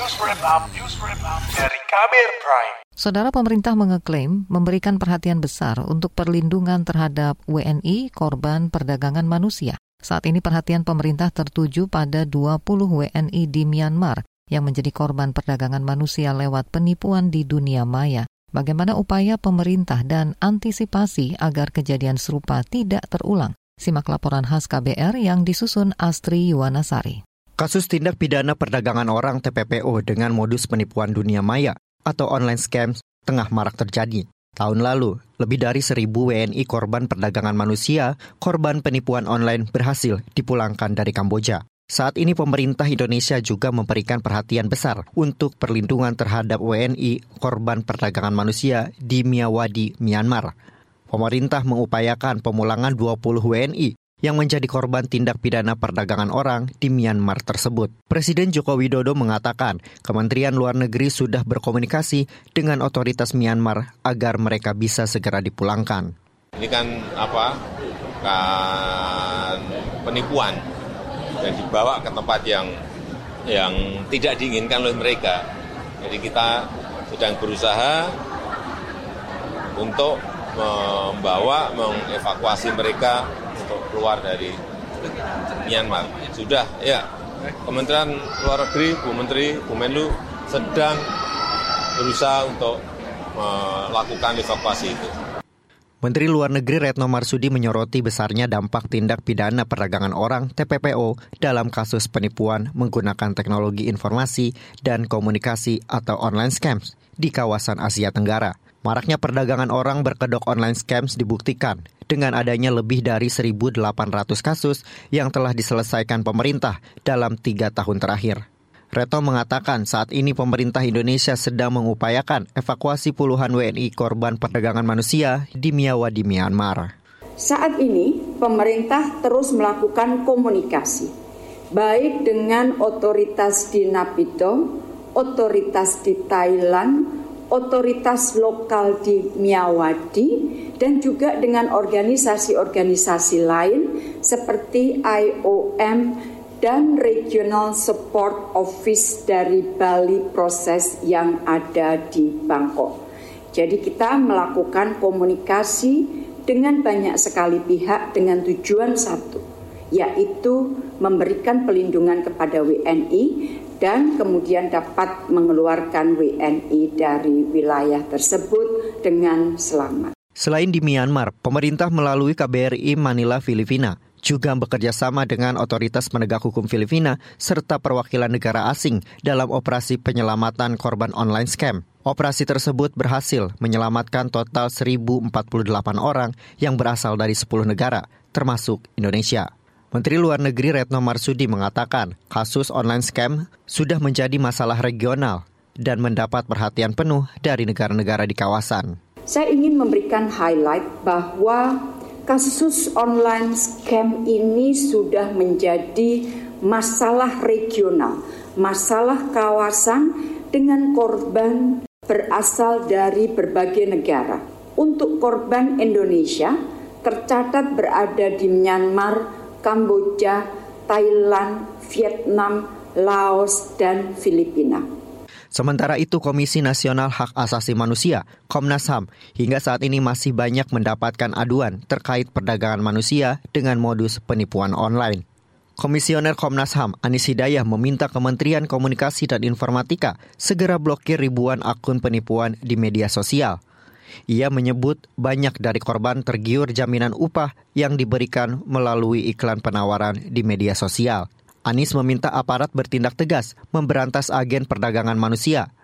News Wrap Up, News Wrap Up dari Kabir Prime. Saudara pemerintah mengeklaim memberikan perhatian besar untuk perlindungan terhadap WNI korban perdagangan manusia. Saat ini perhatian pemerintah tertuju pada 20 WNI di Myanmar yang menjadi korban perdagangan manusia lewat penipuan di dunia maya. Bagaimana upaya pemerintah dan antisipasi agar kejadian serupa tidak terulang? Simak laporan khas KBR yang disusun Astri Yuwanasari. Kasus tindak pidana perdagangan orang TPPO dengan modus penipuan dunia maya atau online scams tengah marak terjadi. Tahun lalu, lebih dari seribu WNI korban perdagangan manusia, korban penipuan online berhasil dipulangkan dari Kamboja. Saat ini pemerintah Indonesia juga memberikan perhatian besar untuk perlindungan terhadap WNI korban perdagangan manusia di Miyawadi, Myanmar. Pemerintah mengupayakan pemulangan 20 WNI yang menjadi korban tindak pidana perdagangan orang di Myanmar tersebut. Presiden Joko Widodo mengatakan Kementerian Luar Negeri sudah berkomunikasi dengan otoritas Myanmar agar mereka bisa segera dipulangkan. Ini kan apa? Kan penipuan dan dibawa ke tempat yang yang tidak diinginkan oleh mereka. Jadi kita sedang berusaha untuk membawa, mengevakuasi mereka keluar dari Myanmar. Sudah, ya. Kementerian Luar Negeri, Bu Menteri, Bu Menlu sedang berusaha untuk melakukan evakuasi itu. Menteri Luar Negeri Retno Marsudi menyoroti besarnya dampak tindak pidana perdagangan orang TPPO dalam kasus penipuan menggunakan teknologi informasi dan komunikasi atau online scams di kawasan Asia Tenggara. Maraknya perdagangan orang berkedok online scams dibuktikan dengan adanya lebih dari 1.800 kasus yang telah diselesaikan pemerintah dalam tiga tahun terakhir. Reto mengatakan saat ini pemerintah Indonesia sedang mengupayakan evakuasi puluhan WNI korban perdagangan manusia di Miawa di Myanmar. Saat ini pemerintah terus melakukan komunikasi baik dengan otoritas di Napido, otoritas di Thailand, otoritas lokal di Miyawadi dan juga dengan organisasi-organisasi lain seperti IOM dan Regional Support Office dari Bali Proses yang ada di Bangkok. Jadi kita melakukan komunikasi dengan banyak sekali pihak dengan tujuan satu, yaitu memberikan pelindungan kepada WNI dan kemudian dapat mengeluarkan WNI dari wilayah tersebut dengan selamat. Selain di Myanmar, pemerintah melalui KBRI Manila, Filipina juga bekerja sama dengan otoritas penegak hukum Filipina serta perwakilan negara asing dalam operasi penyelamatan korban online scam. Operasi tersebut berhasil menyelamatkan total 1.048 orang yang berasal dari 10 negara, termasuk Indonesia. Menteri Luar Negeri Retno Marsudi mengatakan kasus online scam sudah menjadi masalah regional dan mendapat perhatian penuh dari negara-negara di kawasan. Saya ingin memberikan highlight bahwa kasus online scam ini sudah menjadi masalah regional, masalah kawasan dengan korban berasal dari berbagai negara. Untuk korban Indonesia tercatat berada di Myanmar, Kamboja, Thailand, Vietnam, Laos, dan Filipina. Sementara itu Komisi Nasional Hak Asasi Manusia, Komnas HAM, hingga saat ini masih banyak mendapatkan aduan terkait perdagangan manusia dengan modus penipuan online. Komisioner Komnas HAM Anis Hidayah meminta Kementerian Komunikasi dan Informatika segera blokir ribuan akun penipuan di media sosial. Ia menyebut banyak dari korban tergiur jaminan upah yang diberikan melalui iklan penawaran di media sosial. Anies meminta aparat bertindak tegas memberantas agen perdagangan manusia.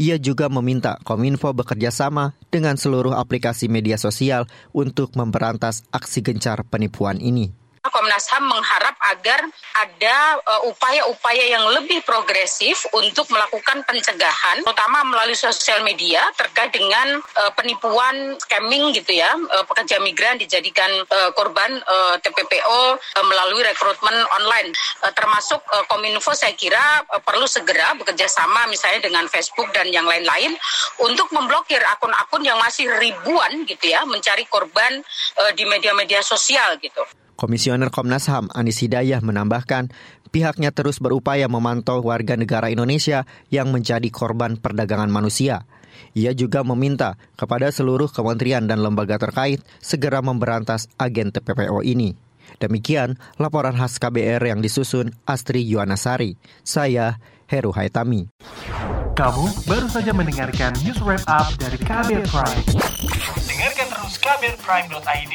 Ia juga meminta Kominfo bekerja sama dengan seluruh aplikasi media sosial untuk memberantas aksi gencar penipuan ini. Komnas HAM mengharap agar ada uh, upaya-upaya uh, yang lebih progresif untuk melakukan pencegahan, terutama melalui sosial media terkait dengan uh, penipuan scamming gitu ya, uh, pekerja migran dijadikan uh, korban uh, TPPO uh, melalui rekrutmen online, uh, termasuk uh, Kominfo saya kira uh, perlu segera bekerja sama misalnya dengan Facebook dan yang lain-lain untuk memblokir akun-akun yang masih ribuan gitu ya mencari korban uh, di media-media sosial gitu. Komisioner Komnas HAM Anis Hidayah menambahkan, Pihaknya terus berupaya memantau warga negara Indonesia yang menjadi korban perdagangan manusia. Ia juga meminta kepada seluruh kementerian dan lembaga terkait segera memberantas agen TPPO ini. Demikian laporan khas KBR yang disusun Astri Yuwanasari. Saya Heru Haitami. Kamu baru saja mendengarkan news wrap up dari KBR Prime. Dengarkan terus kbrprime.id,